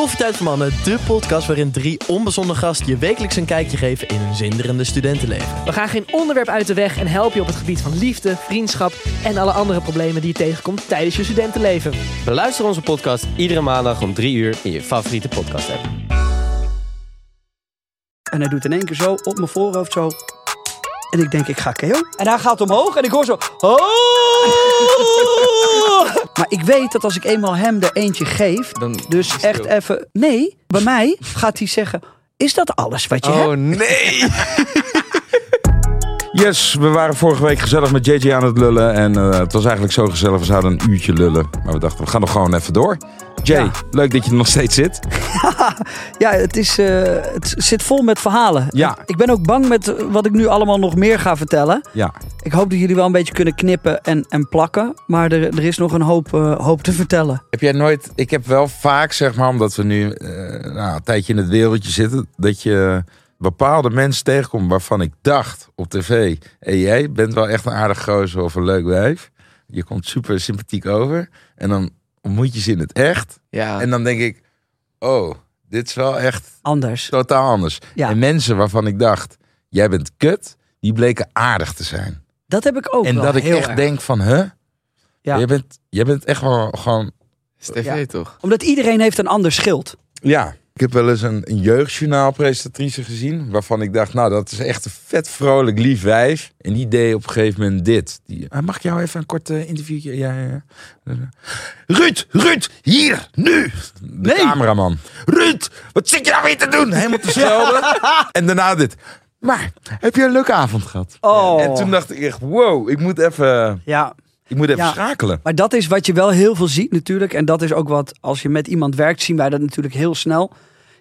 Koffietijd voor Mannen, de podcast waarin drie onbezonnen gasten je wekelijks een kijkje geven in hun zinderende studentenleven. We gaan geen onderwerp uit de weg en helpen je op het gebied van liefde, vriendschap en alle andere problemen die je tegenkomt tijdens je studentenleven. Beluister onze podcast iedere maandag om 3 uur in je favoriete podcast app. En hij doet in één keer zo op mijn voorhoofd zo. En ik denk, ik ga KO. En hij gaat omhoog en ik hoor zo. Oh! maar ik weet dat als ik eenmaal hem er eentje geef. Dan Dus echt even. Nee, bij mij gaat hij zeggen. Is dat alles wat je hebt? Oh nee! Yes, we waren vorige week gezellig met JJ aan het lullen. En eh, het was eigenlijk zo gezellig, we zouden een uurtje lullen. Maar we dachten, we gaan nog gewoon even door. Jay, Ja. leuk dat je er nog steeds zit. Ja, het, is, eh, het zit vol met verhalen. Ja. Ik ben ook bang met wat ik nu allemaal nog meer ga vertellen. Ja, Ik hoop dat jullie wel een beetje kunnen knippen en, en plakken. Maar er, er is nog een hoop, eh, hoop te vertellen. heb jij nooit... Ik heb wel vaak, zeg maar, omdat we nu nou, een tijdje in het wereldje zitten... dat je bepaalde mensen tegenkomt waarvan ik dacht op tv... Hé, jij bent wel echt een aardig gozer of een leuk wijf. Je komt super sympathiek over. En dan ontmoet je ze in het echt. Ja, En dan denk ik, oh, dit is wel echt Anders. totaal anders. Ja. En mensen waarvan ik dacht, jij bent kut, die bleken aardig te zijn. Dat heb ik ook en wel dat ik heel echt erg. denk van, huh? Ja. Jij, bent, jij bent echt wel gewoon... is tv Ja. toch? Omdat iedereen heeft een ander schild. Ja. Ik heb wel eens een, een jeugdjournaalpresentatrice gezien, waarvan ik dacht, nou, dat is echt een vet vrolijk lief wijf. En die deed op een gegeven moment dit. Die, "Ah, mag ik jou even een kort eh, interviewtje? Ja, ja, ja. Ruud, Ruud, hier, nu. De Nee. cameraman. Ruud, wat zit je nou weer te doen? Helemaal te schelden. en daarna dit. Maar, heb je een leuke avond gehad? Oh. En toen dacht ik echt, wow, ik moet even, Ja, ik moet even Ja. schakelen. maar dat is wat je wel heel veel ziet natuurlijk. En dat is ook wat, als je met iemand werkt, zien wij dat natuurlijk heel snel.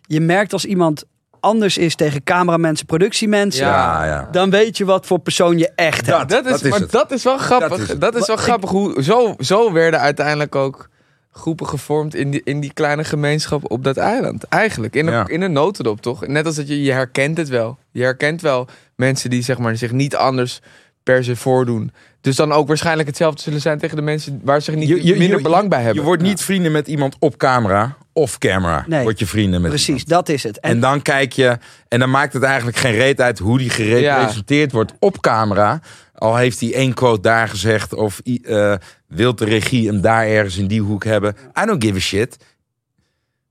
Je merkt als iemand anders is tegen cameramensen, productiemensen. Ja, ja. Dan weet je wat voor persoon je echt hebt. Dat is, dat is maar het. dat is wel grappig. Dat is Dat het. is, wel Maar grappig. Hoe, zo, zo werden uiteindelijk ook groepen gevormd in die, in die kleine gemeenschap op dat eiland. Eigenlijk, in een, Ja. in een notendop toch? Net als dat je, je herkent het wel. Je herkent wel mensen die zeg maar, zich niet anders per se voordoen. Dus dan ook waarschijnlijk hetzelfde zullen zijn tegen de mensen waar ze zich niet Je- je- minder je- belang bij hebben. Je wordt niet vrienden met iemand op camera, off camera. Nee. Word je vrienden met Precies, iemand. dat is het. En, En dan kijk je, en dan maakt het eigenlijk geen reet uit hoe die gerepresenteerd wordt op camera. Al heeft hij één quote daar gezegd, of eh, wil de regie hem daar ergens in die hoek hebben. I don't give a shit.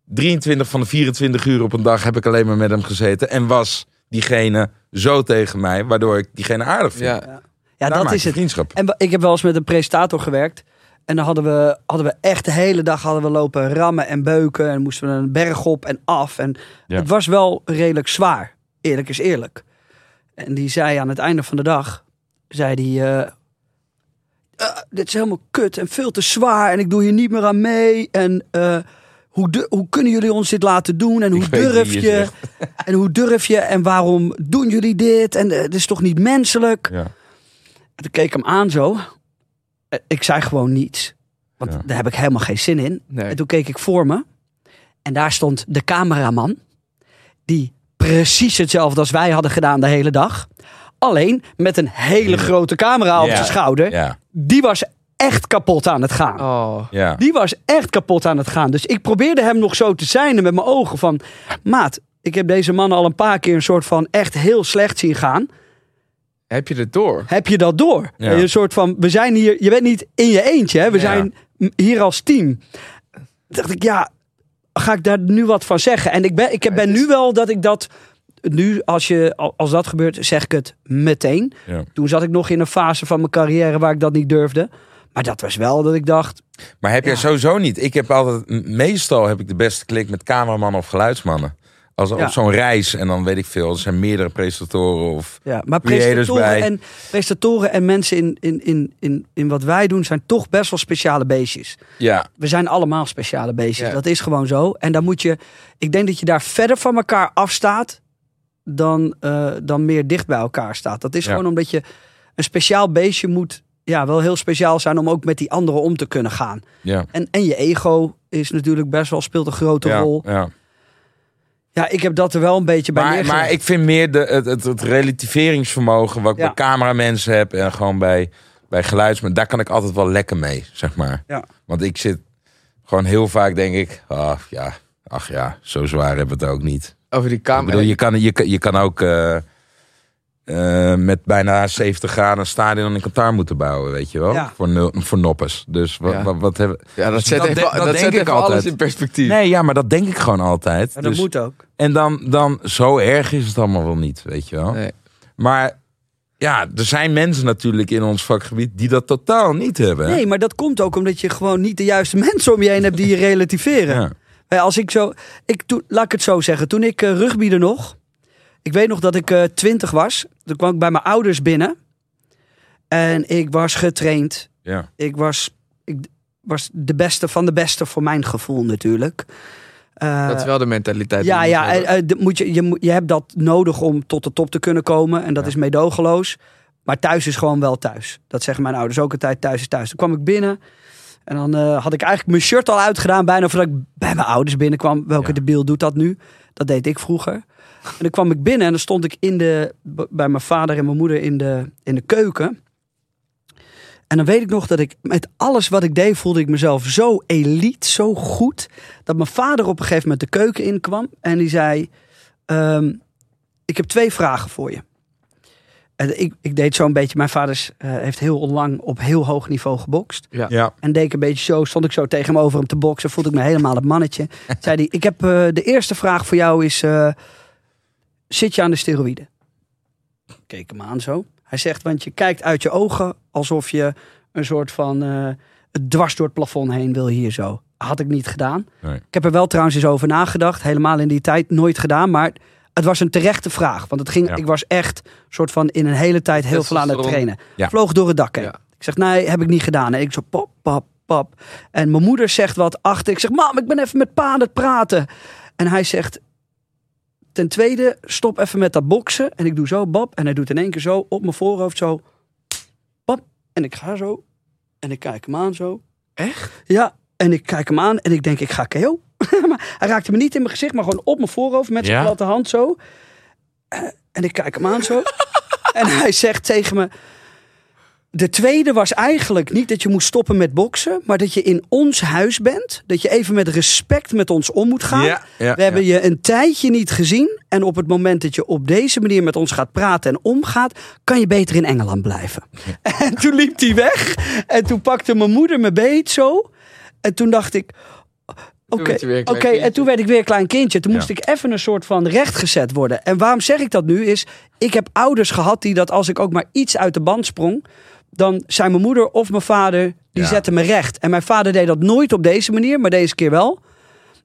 23 van de 24 uur op een dag heb ik alleen maar met hem gezeten. En was diegene zo tegen mij, waardoor ik diegene aardig vind. Ja. ja, dat is het. vriendschap. En ik heb wel eens met een presentator gewerkt. En dan hadden we, hadden we echt de hele dag hadden we lopen rammen en beuken. En moesten we een berg op en af. En Ja. het was wel redelijk zwaar. Eerlijk is eerlijk. En die zei aan het einde van de dag... Zei die, eh, "Eh, dit is helemaal kut en veel te zwaar. En ik doe hier niet meer aan mee. En eh, hoe, hoe kunnen jullie ons dit laten doen? En hoe durf je zegt. En hoe durf je? En waarom doen jullie dit? En eh, het is toch niet menselijk? Ja. En toen keek ik hem aan zo. Eh, Ik zei gewoon niets. Want Ja. daar heb ik helemaal geen zin in. Nee. En toen keek ik voor me. En daar stond de cameraman. Die precies hetzelfde als wij hadden gedaan de hele dag. Alleen met een hele grote camera op Ja. zijn schouder. Ja, Die was echt kapot aan het gaan. Oh. ja. Die was echt kapot aan het gaan. Dus ik probeerde hem nog zo te zijn met mijn ogen van... Maat, ik heb deze man al een paar keer een soort van echt heel slecht zien gaan. Heb je het door? Heb je dat door? Ja. Een soort van, we zijn hier, je bent niet in je eentje, hè? we Ja. zijn hier als team. Toen dacht ik, ja, ga ik daar nu wat van zeggen? En ik ben, ik ben nu wel dat ik dat, nu als, je, als dat gebeurt, zeg ik het meteen. Ja. Toen zat ik nog in een fase van mijn carrière waar ik dat niet durfde. Maar dat was wel dat ik dacht, Maar heb jij Ja. sowieso niet? Ik heb altijd, meestal heb ik de beste klik met cameramannen of geluidsmannen. Als Ja. op zo'n reis en dan weet ik veel, er zijn meerdere presentatoren of ja, maar presentatoren bij. en, presentatoren en mensen in, in, in, in, in wat wij doen zijn toch best wel speciale beestjes. ja, We zijn allemaal speciale beestjes. Ja. Dat is gewoon zo. En dan moet je. Ik denk dat je daar verder van elkaar afstaat. Dan, eh, dan meer dicht bij elkaar staat. Dat is gewoon omdat je. Een speciaal beestje moet. Ja, wel heel speciaal zijn om ook met die anderen om te kunnen gaan. ja, En, en je ego is natuurlijk best wel. speelt een grote ja, rol. ja. Ja, ik heb dat er wel een beetje bij Maar, neergelegd. maar ik vind meer de, het, het, het relativeringsvermogen wat ik Ja. bij cameramensen heb en gewoon bij, bij geluidsmen, daar kan ik altijd wel lekker mee, zeg maar. Ja. Want ik zit gewoon heel vaak denk ik, ah ja, Ach ja, zo zwaar hebben we het ook niet. Over die Ik kamer. bedoel, je, kan, je, kan- je kan ook eh, eh, met bijna 70 graden een stadion in Qatar moeten bouwen, weet je wel? Ja. Voor, nul, voor noppes. Dus wat, Ja. wat, wat hebben... ja, dat zet Dat even, dat dat denk zet ik even alles altijd. in perspectief. Nee, ja, maar dat denk ik gewoon altijd. En dat Dus- moet ook. En dan, dan, zo erg is het allemaal wel niet, weet je wel? Nee. Maar ja, er zijn mensen natuurlijk in ons vakgebied die dat totaal niet hebben. hè? Nee, maar dat komt ook omdat je gewoon niet de juiste mensen om je heen hebt die je relativeren. Ja. Als ik zo, ik, toen, laat ik het zo zeggen. Toen ik uh, rugbiede nog, ik weet nog dat ik eh, twintig was. Toen kwam ik bij mijn ouders binnen. En ik was getraind. Ja. Ik was, ik was de beste van de beste voor mijn gevoel natuurlijk. Eh, Dat is wel de mentaliteit. ja, je ja eh, eh, moet je, je, moet- je hebt dat nodig om tot de top te kunnen komen. En dat is meedogenloos. Maar thuis is gewoon wel thuis. Dat zeggen mijn ouders ook altijd. Thuis is thuis. Toen kwam ik binnen. En dan eh, had ik eigenlijk mijn shirt al uitgedaan. Bijna voordat ik bij mijn ouders binnenkwam. Welke Ja. debiel doet dat nu? Dat deed ik vroeger. En dan kwam ik binnen. En dan stond ik in de, bij mijn vader en mijn moeder in de, in de keuken. En dan weet ik nog dat ik met alles wat ik deed voelde ik mezelf zo elite, zo goed. Dat mijn vader op een gegeven moment de keuken inkwam. En die zei, ehm, ik heb twee vragen voor je. En ik, ik deed zo een beetje, mijn vader is, eh, heeft heel lang op heel hoog niveau gebokst. Ja. En deed ik een beetje zo, stond ik zo tegen hem over hem te boksen. Voelde ik me helemaal het mannetje. zei hij, ik heb eh, de eerste vraag voor jou is, eh, zit je aan de steroïden? Ik Keek hem aan zo. Hij zegt, want je kijkt uit je ogen alsof je een soort van eh, dwars door het plafond heen wil hier zo. Had ik niet gedaan. Nee. Ik heb er wel trouwens eens over nagedacht. Helemaal in die tijd nooit gedaan. Maar het was een terechte vraag. Want het ging, Ja. ik was echt soort van in een hele tijd heel veel aan het trainen. Ja. Vloog door het dak heen. Ja. Ik zeg, nee, heb ik niet gedaan. En ik zo, pap, pap, pap. En mijn moeder zegt wat achter. Ik zeg, mam, ik ben even met pa aan het praten. En hij zegt, ten tweede, stop even met dat boksen. En ik doe zo, bab. En hij doet in één keer zo op mijn voorhoofd zo, bab. En ik ga zo. En ik kijk hem aan zo. Echt? Ja, en ik kijk hem aan en ik denk, ik ga KO. maar hij raakte me niet in mijn gezicht, maar gewoon op mijn voorhoofd met zijn Ja? platte hand zo. Eh, en ik kijk hem aan zo. en hij zegt tegen me... De tweede was eigenlijk niet dat je moest stoppen met boksen, maar dat je in ons huis bent. Dat je even met respect met ons om moet gaan. Ja, ja, We hebben je een tijdje niet gezien. En op het moment dat je op deze manier met ons gaat praten en omgaat, kan je beter in Engeland blijven. En toen liep hij weg. En toen pakte mijn moeder me beet zo. En toen dacht ik. Oké, oké. en toen werd ik weer een klein kindje. Toen Ja. moest ik even een soort van rechtgezet worden. En waarom zeg ik dat nu? Is, ik heb ouders gehad die dat als ik ook maar iets uit de band sprong, dan zijn mijn moeder of mijn vader, die Ja. zetten me recht. En mijn vader deed dat nooit op deze manier, maar deze keer wel.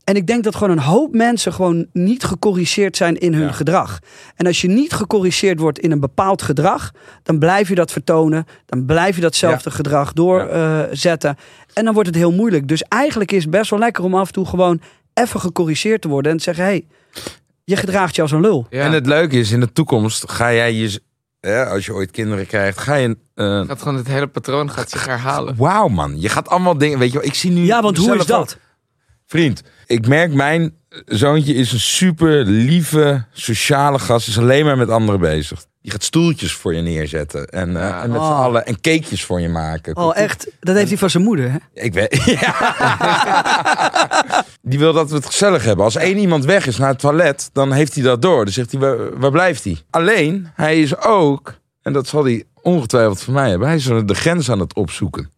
En ik denk dat gewoon een hoop mensen gewoon niet gecorrigeerd zijn in hun Ja. gedrag. En als je niet gecorrigeerd wordt in een bepaald gedrag, dan blijf je dat vertonen. Dan blijf je datzelfde gedrag doorzetten. en dan wordt het heel moeilijk. Dus eigenlijk is het best wel lekker om af en toe gewoon even gecorrigeerd te worden. En te zeggen, hé, hey, je gedraagt je als een lul. Ja. En het leuke is, in de toekomst ga jij je, hè, als je ooit kinderen krijgt, ga je. eh, Gaat gewoon het hele patroon gaat zich herhalen. Wauw man, je gaat allemaal dingen, weet je wel. Ik zie nu. Ja, want hoe is ook. dat? Vriend, ik merk mijn zoontje is een super lieve, sociale gast. Is alleen maar met anderen bezig. Die gaat stoeltjes voor je neerzetten. En, Ja. en met z'n Oh. allen. En cakejes voor je maken. Oh, echt? Dat heeft hij van zijn moeder, hè? Ik weet. Ja. Die wil dat we het gezellig hebben. Als één iemand weg is naar het toilet, dan heeft hij dat door. Dan zegt hij, waar, waar blijft hij? Alleen, hij is ook, en dat zal hij ongetwijfeld van mij hebben, hij is de grens aan het opzoeken.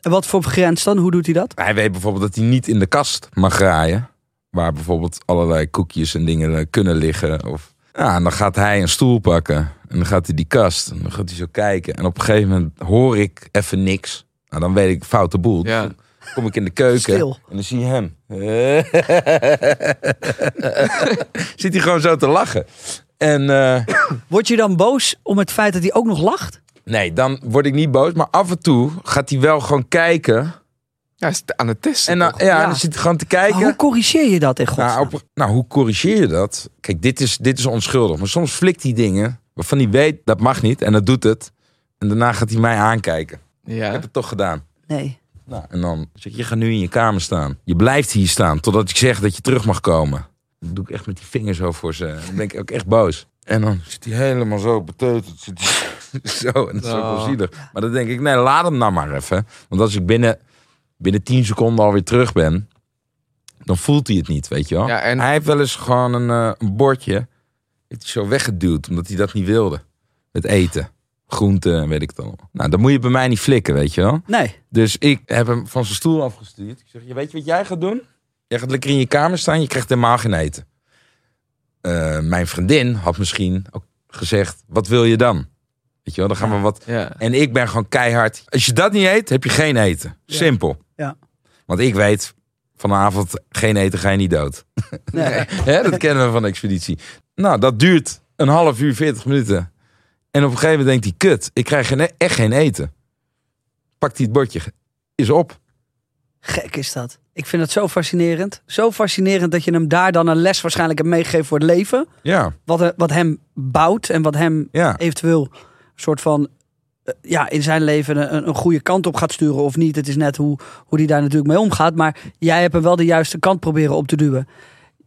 En wat voor grens dan? Hoe doet hij dat? Hij weet bijvoorbeeld dat hij niet in de kast mag graaien. Waar bijvoorbeeld allerlei koekjes en dingen kunnen liggen. Of, ja, en dan gaat hij een stoel pakken. En dan gaat hij die kast. En dan gaat hij zo kijken. En op een gegeven moment hoor ik even niks. Nou, dan weet ik foute boel. Ja. Dan kom ik in de keuken. Stil. En dan zie je hem. Zit hij gewoon zo te lachen. En eh, Word je dan boos om het feit dat hij ook nog lacht? nee, dan word ik niet boos. Maar af en toe gaat hij wel gewoon kijken. Ja, is het aan het testen. En dan, ja, Ja. dan zit hij gewoon te Maar kijken. hoe corrigeer je dat in godsnaam? Nou, op- nou, hoe corrigeer je dat? Kijk, dit is, dit is onschuldig. Maar soms flikt hij dingen waarvan hij weet dat mag niet. En dat doet het. En daarna gaat hij mij aankijken. Ik ja. heb het toch gedaan. Nee. Nou, en dan zeg ik, je gaat nu in je kamer staan. Je blijft hier staan totdat ik zeg dat je terug mag komen. Doe ik echt met die vingers zo voor ze. Dan ben ik ook echt boos. En dan zit hij helemaal zo beteuterd. Zit hij zo, en dat is ook wel Oh. zielig. Maar dan denk ik, nee, laat hem nou maar even. Want als ik binnen, binnen 10 seconden alweer terug ben... dan voelt hij het niet, weet je wel. Ja, en- Hij heeft wel eens gewoon een, eh, een bordje, heeft hij zo weggeduwd, omdat hij dat niet wilde. Het eten, groenten en weet ik het allemaal. Nou, dan moet je bij mij niet flikken, weet je wel. Nee. Dus ik heb hem van zijn stoel afgestuurd. Ik zeg, je weet je wat jij gaat doen? Jij gaat lekker in je kamer staan, je krijgt helemaal geen eten. Eh, mijn vriendin had misschien ook gezegd, wat wil je dan? Weet je wel, dan gaan we wat... Ja. En ik ben gewoon keihard. Als je dat niet eet, heb je geen eten. Simpel. Ja. Want ik weet, vanavond geen eten ga je niet dood. Nee. Dat kennen we van de expeditie. Nou, dat duurt een half uur, 40 minuten. En op een gegeven moment denkt hij, kut, ik krijg geen, echt geen eten. Pakt hij het bordje, is op. Gek is dat. Ik vind het zo fascinerend. Zo fascinerend dat je hem daar dan een les waarschijnlijk hebt meegegeven voor het leven. Ja, Wat, eh, wat hem bouwt en wat hem ja. eventueel een soort van eh, ja, in zijn leven een, een goede kant op gaat sturen of niet. Het is net hoe, hoe die daar natuurlijk mee omgaat. Maar jij hebt hem wel de juiste kant proberen op te duwen.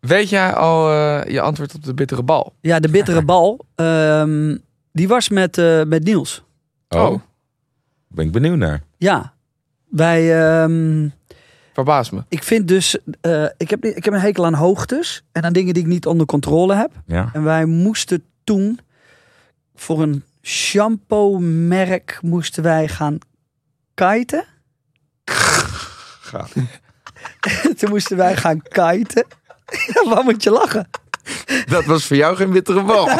Weet jij al eh, je antwoord op de bittere bal? Ja, de bittere bal, ehm, die was met, eh, met Niels. Oh, ben ik benieuwd naar. Ja, wij... ehm, Verbaas me. ik vind dus... eh, ik, heb, ik heb een hekel aan hoogtes en aan dingen die ik niet onder controle heb. Ja. En wij moesten toen voor een shampoo merk moesten wij gaan kiten. Ga. toen moesten wij gaan kiten. Ja, waar moet je lachen? Dat was voor jou geen bittere bal.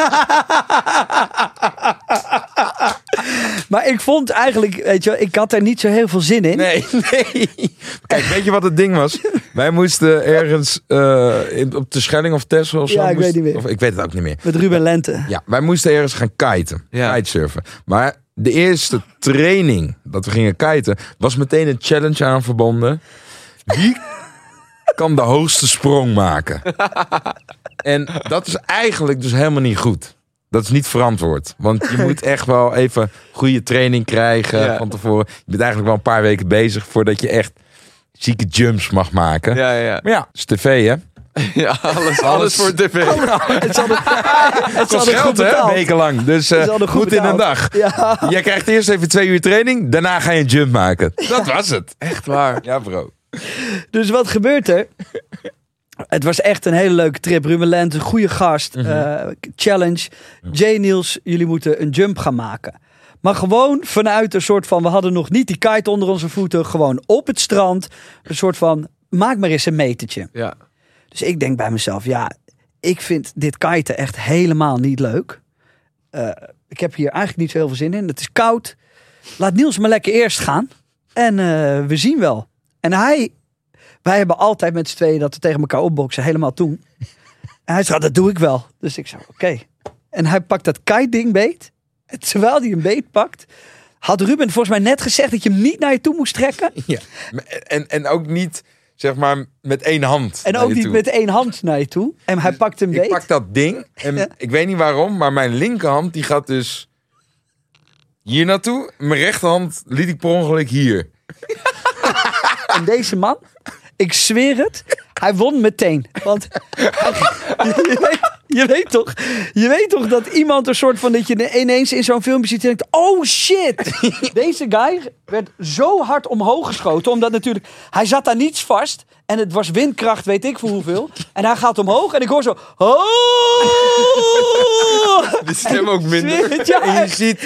Maar ik vond eigenlijk, weet je, wel, ik had er niet zo heel veel zin in. Nee, nee. Kijk, weet je wat het ding was? Wij moesten ergens eh, in, op de Schelling of Texel of zo. Ja, ik moest- weet niet meer. Of, ik weet het ook niet meer. Met Ruben Lente. Ja, wij moesten ergens gaan kiten. Ja. Kitesurfen. Maar de eerste training dat we gingen kiten... was meteen een challenge aan verbonden. Wie kan de hoogste sprong maken? En dat is eigenlijk dus helemaal niet goed. Dat is niet verantwoord. Want je moet echt wel even goede training krijgen Ja. van tevoren. Je bent eigenlijk wel een paar weken bezig... voordat je echt zieke jumps mag maken. Ja, ja. Maar ja, het is tv hè. ja alles, alles voor tv. Het zal het Kost geld hè, wekenlang. Dus hadden goed goed in een dag. Ja. Jij krijgt eerst even twee uur training, daarna ga je een jump maken. Dat was het. Echt waar. Ja, bro. Dus wat gebeurt er? Het was echt een hele leuke trip. Ruben Lente, goede gast. eh, challenge. Jay Niels, jullie moeten een jump gaan maken. Maar gewoon vanuit een soort van... We hadden nog niet die kite onder onze voeten. Gewoon op het strand. Een soort van... Maak maar eens een metertje. Ja. Dus ik denk bij mezelf, ja, ik vind dit kiten echt helemaal niet leuk. Eh, ik heb hier eigenlijk niet zo heel veel zin in. Het is koud. Laat Niels maar lekker eerst gaan. En eh, we zien wel. En hij, wij hebben altijd met z'n tweeën dat we tegen elkaar opboksen, helemaal toen. En hij zei, dat doe ik wel. Dus ik zei, oké. En hij pakt dat kite-ding beet. En terwijl hij een beet pakt, had Ruben volgens mij net gezegd dat je hem niet naar je toe moest trekken. Ja. En, en ook niet, zeg maar, met één hand. En ook niet toe. met één hand naar je toe. En hij pakt hem Ik beet. pak dat ding en Ja. ik weet niet waarom, maar mijn linkerhand die gaat dus hier naartoe. Mijn rechterhand liet ik per ongeluk hier. En deze man, ik zweer het, hij won meteen. Want je, weet, je, weet toch, je weet toch dat iemand een soort van dat je ineens in zo'n filmpje ziet en denkt: oh shit, deze guy werd zo hard omhoog geschoten, omdat natuurlijk hij zat daar niets vast en het was windkracht, weet ik voor hoeveel. En hij gaat omhoog en ik hoor zo: oh. De stem ook minder. ja, En je ziet,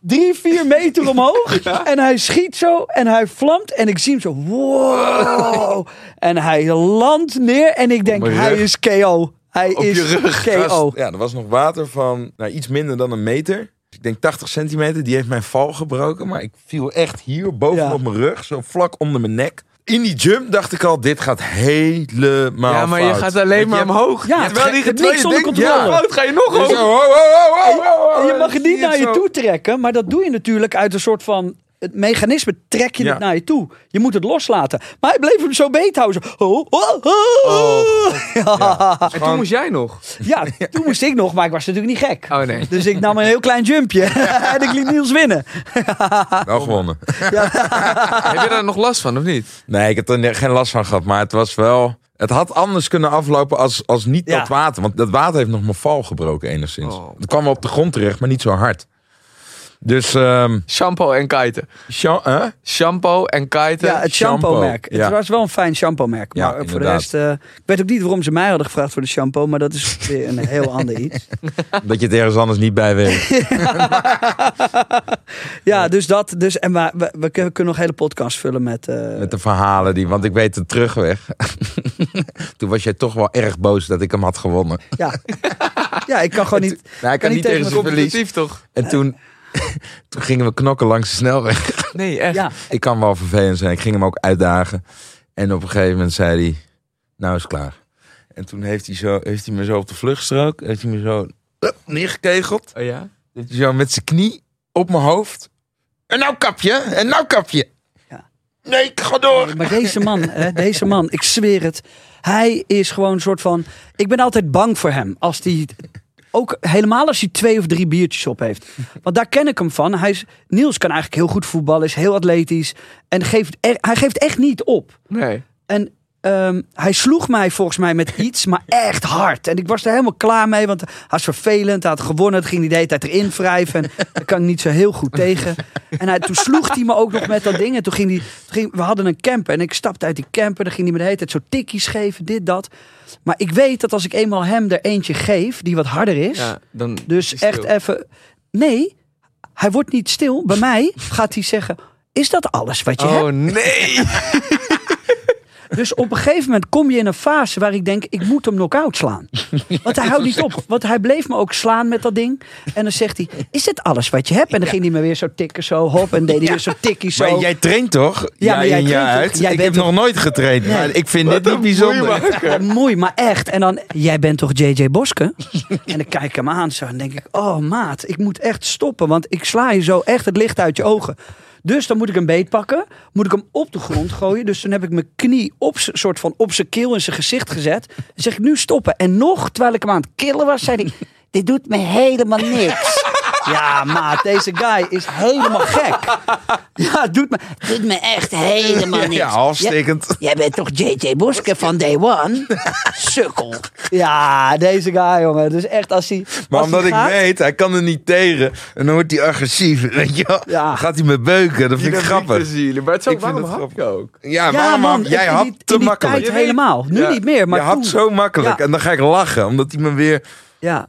drie, vier meter omhoog. En hij schiet zo en hij vlamt. En ik zie hem zo, wow. En hij landt neer en ik denk, hij is KO. Hij Op is je rug. KO. ja, er was nog water van nou, iets minder dan een meter. Ik denk 80 centimeter. Die heeft mijn val gebroken. Maar ik viel echt hier bovenop mijn rug. Zo vlak onder mijn nek. In die jump dacht ik al, dit gaat helemaal Ja, maar je gaat alleen maar omhoog. Ja, terwijl die je hebt terwijl niks je onder denkt, controle. Ja, fout, ga je nog Dus. En je mag het niet naar je toe trekken, maar dat doe je natuurlijk uit een soort van... Het mechanisme trek je Ja. het naar je toe. Je moet het loslaten. Maar hij bleef hem zo beet houden. Zo, oh, oh, oh. Oh, ja. En toen moest jij nog. ja, toen moest ik nog, maar ik was natuurlijk niet gek. Oh nee. Dus ik nam een heel klein jumpje. en ik liet Niels winnen. Wel gewonnen. Heb je daar nog last van, of niet? Nee, ik heb er geen last van gehad. Maar het was wel... Het had anders kunnen aflopen als, als niet Ja. dat water. Want dat water heeft nog mijn val gebroken enigszins. Oh. Het kwam op de grond terecht, maar niet zo hard. Dus, ehm Shampoo en kiten. Jean, hè? Shampoo en kiten. Ja, het shampoo, shampoo-merk. ja. Het was wel een fijn shampoo-merk. Ja, Maar voor de rest... eh, ik weet ook niet waarom ze mij hadden gevraagd voor de shampoo. Maar dat is weer een heel ander iets. Dat je het ergens anders niet bij weet. Ja, dus dat. Dus, en we, we, we kunnen nog een hele podcast vullen met... eh, Met de verhalen die, want ik weet de terugweg. Toen was jij toch wel erg boos dat ik hem had gewonnen. ja. ja, ik kan gewoon niet... Nou, hij kan niet niet tegen zijn verlies. Toch? En toen, toen gingen we knokken langs de snelweg. Nee, echt. Ja, Ik kan wel vervelend zijn. Ik ging hem ook uitdagen. En op een gegeven moment zei hij, nou is klaar. En toen heeft hij, zo, heeft hij me zo op de vluchtstrook, heeft hij me zo uh, neergekegeld. Oh ja? Dat hij zo met zijn knie op mijn hoofd. En nou kapje, en nou kapje. Ja. Nee, ik ga door. maar deze man, hè, deze man, ik zweer het. Hij is gewoon een soort van... Ik ben altijd bang voor hem. Als die... Ook helemaal als hij twee of drie biertjes op heeft. Want daar ken ik hem van. Hij is, Niels kan eigenlijk heel goed voetballen, is heel atletisch. En geeft, hij geeft echt niet op. Nee. En ehm, hij sloeg mij volgens mij met iets, maar echt hard. En ik was er helemaal klaar mee, want hij was vervelend. Hij had gewonnen, het ging hij de hele tijd erin wrijven. En daar kan ik niet zo heel goed tegen. En hij, toen sloeg hij me ook nog met dat ding. En toen ging hij, ging, we hadden een camper en ik stapte uit die camper. Dan ging hij me de hele tijd zo tikkies geven, dit, dat. Maar ik weet dat als ik eenmaal hem er eentje geef, die wat harder is. Ja, dan dus is echt even... Nee, hij wordt niet stil. Bij mij gaat hij zeggen... Is dat alles wat je hebt? Oh nee! Dus op een gegeven moment kom je in een fase waar ik denk, ik moet hem knock-out slaan. Want hij houdt niet op. Want hij bleef me ook slaan met dat ding. En dan zegt hij, is dit alles wat je hebt? En dan ging hij me weer zo tikken, zo hop. En deed hij weer zo tikkie, zo. Maar jij traint toch? Ja, maar jij toch? uit. Jij ik heb toch- nog nooit getraind. Maar ik vind dit niet bijzonder. Mooi, maar echt. En dan, jij bent toch JJ Boske? en dan kijk ik hem aan zo en denk ik, oh maat, ik moet echt stoppen. Want ik sla je zo echt het licht uit je ogen. Dus dan moet ik een beet pakken, moet ik hem op de grond gooien. Dus dan heb ik mijn knie op soort van op zijn keel in zijn gezicht gezet. Dan zeg ik nu stoppen. En nog, terwijl ik hem aan het killen was, zei hij, dit doet me helemaal niks. Ja, maat, deze guy is helemaal gek. Ja, het doet me, het doet me echt helemaal niks. Ja, halfstikkend. Jij bent toch JJ Boske van Day One? Sukkel. Ja, deze guy, jongen. Dus echt als hij. Maar als hij omdat ik weet, hij kan er niet tegen. En dan wordt hij agressief. Weet je wel? Ja. Dan gaat hij me beuken. Dat vind ik grappig. Maar het zo, Ik vind waarom het hap grappig. je ook? Ja, Ja, waarom man. had- jij had die, te in die makkelijk. tijd helemaal. Nu Ja. niet meer, maar je had zo makkelijk. Ja. En dan ga ik lachen. Omdat hij me weer... Ja.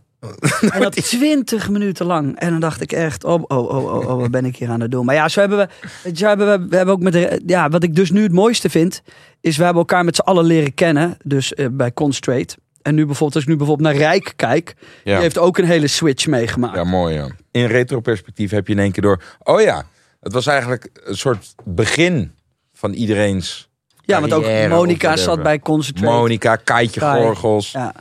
En dat 20 minuten lang. En dan dacht ik echt, oh, oh, oh, oh, oh wat ben ik hier aan het doen? Maar ja, zo hebben we, zo hebben we, we hebben ook met, de, ja, wat ik dus nu het mooiste vind, is we hebben elkaar met z'n allen leren kennen. Dus eh, bij Constraight. En nu bijvoorbeeld, als ik nu bijvoorbeeld naar Rijk kijk, die heeft ook een hele switch meegemaakt. Ja, mooi ja. In retroperspectief heb je in één keer door... Oh ja, het was eigenlijk een soort begin van iedereen's... Ja, want ook Monica zat bij Concentrate. Monica, Kaitje Kai. Gorgels. Ja.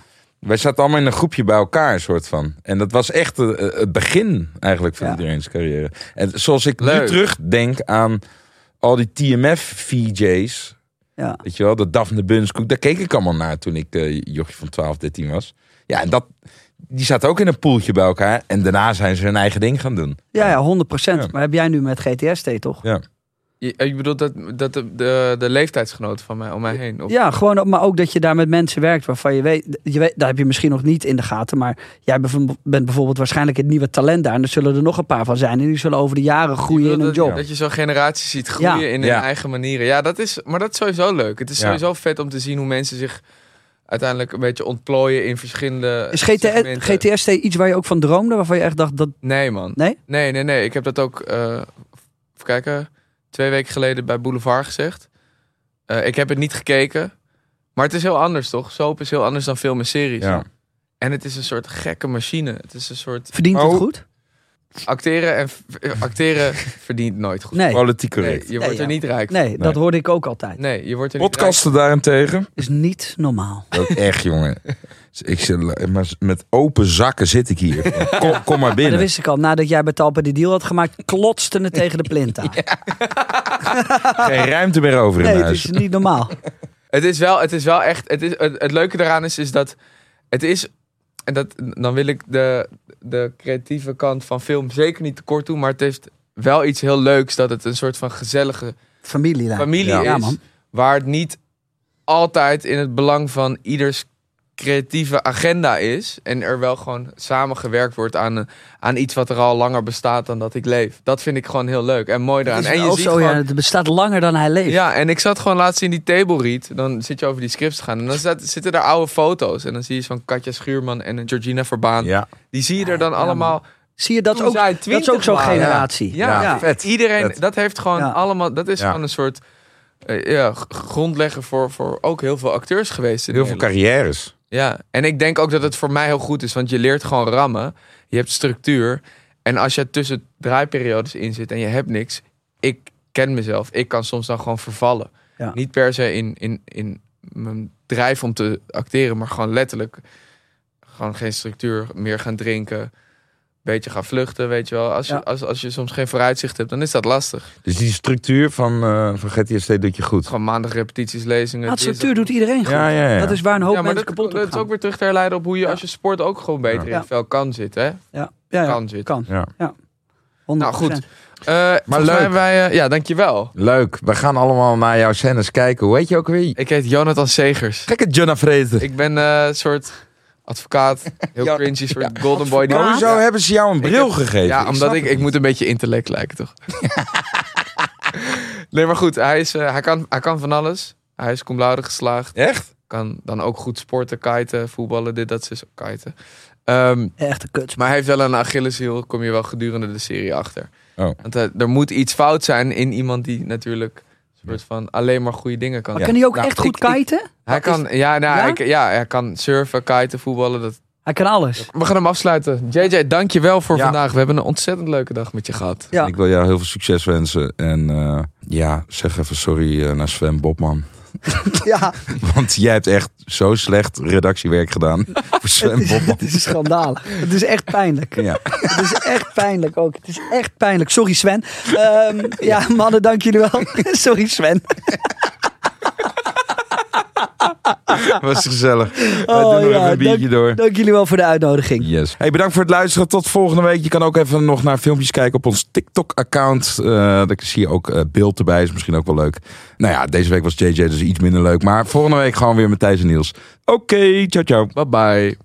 Wij zaten allemaal in een groepje bij elkaar, soort van. En dat was echt eh, het begin eigenlijk van Ja. iedereen's carrière. En zoals ik nu terugdenk aan al die TMF-VJ's. Ja. Weet je wel, de Daphne Bunskoek. Daar keek ik allemaal naar toen ik eh jochie van 12, 13 was. Ja, en dat, die zaten ook in een poeltje bij elkaar. En daarna zijn ze hun eigen ding gaan doen. Ja, ja, 100 Ja. Maar heb jij nu met GTST toch? Ja. Je, ik bedoel dat, dat de, de, de leeftijdsgenoten van mij om mij heen. Of, Ja, gewoon, ook- maar ook dat je daar met mensen werkt waarvan je weet, je weet, daar heb je misschien nog niet in de gaten, maar jij bent bijvoorbeeld waarschijnlijk het nieuwe talent daar en er zullen er nog een paar van zijn en die zullen over de jaren groeien in dat, een job. Dat je zo'n generatie ziet groeien Ja. in hun Ja. eigen manieren. Ja, dat is, maar dat is sowieso leuk. Het is Ja. sowieso vet om te zien hoe mensen zich uiteindelijk een beetje ontplooien in verschillende Is GT, segmenten. GTST iets waar je ook van droomde, waarvan je echt dacht dat, Nee, man. nee? Nee, nee, nee. Ik heb dat ook, eh even kijken, twee weken geleden bij Boulevard gezegd. Eh, ik heb het niet gekeken. Maar het is heel anders, toch? Soap is heel anders dan film en series. Ja. En het is een soort gekke machine. Het is een soort... Verdient Oh. het goed? Acteren, en v- acteren verdient nooit goed. Nee, Politiek Nee, correct. je wordt Nee, er ja. niet rijk van. nee, dat hoorde ik ook altijd. Nee, je wordt er niet Podcasten daarentegen. Is niet normaal. Ook echt, jongen. Ik zit, maar met open zakken zit ik hier. Kom, kom maar Maar dat binnen. wist ik al, nadat jij bij Talpa die deal had gemaakt, klotste het tegen de plint aan. Geen ruimte meer over in Nee, het is niet normaal. Het is wel, het is wel echt. Het, is, het, het leuke daaraan is, is dat het is. En dat, dan wil ik de, de creatieve kant van film zeker niet tekort doen. Maar het heeft wel iets heel leuks dat het een soort van gezellige Familie. familie Ja. is. Ja, man. Waar het niet altijd in het belang van ieders creatieve agenda is. En er wel gewoon samengewerkt wordt aan, aan iets wat er al langer bestaat dan dat ik leef. Dat vind ik gewoon heel leuk en mooi eraan. En je ziet zo, gewoon, ja, het bestaat langer dan hij leeft. ja, en ik zat gewoon laatst in die table read. Dan zit je over die scripts te gaan. En dan zat- zitten daar oude foto's. En dan zie je van Katja Schuurman en een Georgina Verbaan. Ja, Die zie je er dan Ja, allemaal. Zie je, dat Toen ook, dat is 20 ook zo'n generatie. Ja, Ja, vet. Iedereen, Vet. dat heeft gewoon Ja. allemaal. Dat is Ja. gewoon een soort. eh, ja, grondlegger voor, voor ook heel veel acteurs geweest. In heel veel carrières. Ja, en ik denk ook dat het voor mij heel goed is, want je leert gewoon rammen. Je hebt structuur. En als je tussen draaiperiodes in zit en je hebt niks, ik ken mezelf. Ik kan soms dan gewoon vervallen. Ja. Niet per se in, in, in mijn drijf om te acteren, maar gewoon letterlijk. Gewoon geen structuur, meer gaan drinken. Beetje gaan vluchten, weet je wel. Als je, Ja. als, als je soms geen vooruitzicht hebt, dan is dat lastig. Dus die structuur van, eh van GTSD doet je goed. Gewoon maandag repetities, lezingen. Dat structuur doet iedereen goed. Ja, ja, ja. Dat is waar een hoop Ja, maar mensen dat, kapot op dat is ook weer terug te herleiden op hoe je Ja. als je sport ook gewoon beter in het vel kan zitten. Hè? Ja, ja, ja, Kan zitten. kan. Ja. 100%. Nou goed. Eh maar leuk. Wij, eh, ja, dankjewel. Leuk. We gaan allemaal naar jouw scènes kijken. Hoe heet je ook weer? Ik heet Jonathan Segers. Gekke Jonah Fraser. Ik ben eh, een soort advocaat. Heel Ja, cringy, soort golden boy. Die Maar hoezo hebben ze jou een bril gegeven? Ja, omdat ik, ik moet een beetje intellect lijken, toch? nee, maar goed. Hij, is, eh, hij, kan, hij kan van alles. Hij is cum laude geslaagd. Echt? Kan dan ook goed sporten, kiten, voetballen, dit, dat, is kiten. Ehm, Echt een kut. Maar hij heeft wel een Achilleshiel, kom je wel gedurende de serie achter. Oh. Want eh, er moet iets fout zijn in iemand die natuurlijk soort van alleen maar goede dingen kan Maar kan hij ook Nou, echt goed ik- ik- kiten? Hij kan, ja, nou, Ja? Ik, ja, hij kan surfen, kiten, voetballen. Dat... Hij kan alles. We gaan hem afsluiten. JJ, dank je wel voor Ja. vandaag. We hebben een ontzettend leuke dag met je gehad. Ja. Ik wil jou heel veel succes wensen. En eh, ja, zeg even sorry eh, naar Sven Bobman. Ja, Want jij hebt echt zo slecht redactiewerk gedaan. voor Sven het is, het is schandalig. Het is echt pijnlijk. Ja. Het is echt pijnlijk ook. Het is echt pijnlijk. Sorry Sven. Ehm, ja, mannen, dank jullie wel. Sorry Sven. Was gezellig. Wij Oh, doen nog ja, even een biertje dank- door. Dank jullie wel voor de uitnodiging. Yes. Hey, bedankt voor het luisteren. Tot volgende week. Je kan ook even nog naar filmpjes kijken op ons TikTok-account. Eh daar zie je ook eh, beeld erbij. Is misschien ook wel leuk. Nou ja, deze week was JJ dus iets minder leuk. Maar volgende week gewoon weer met Thijs en Niels. Oké, ciao ciao. Bye bye.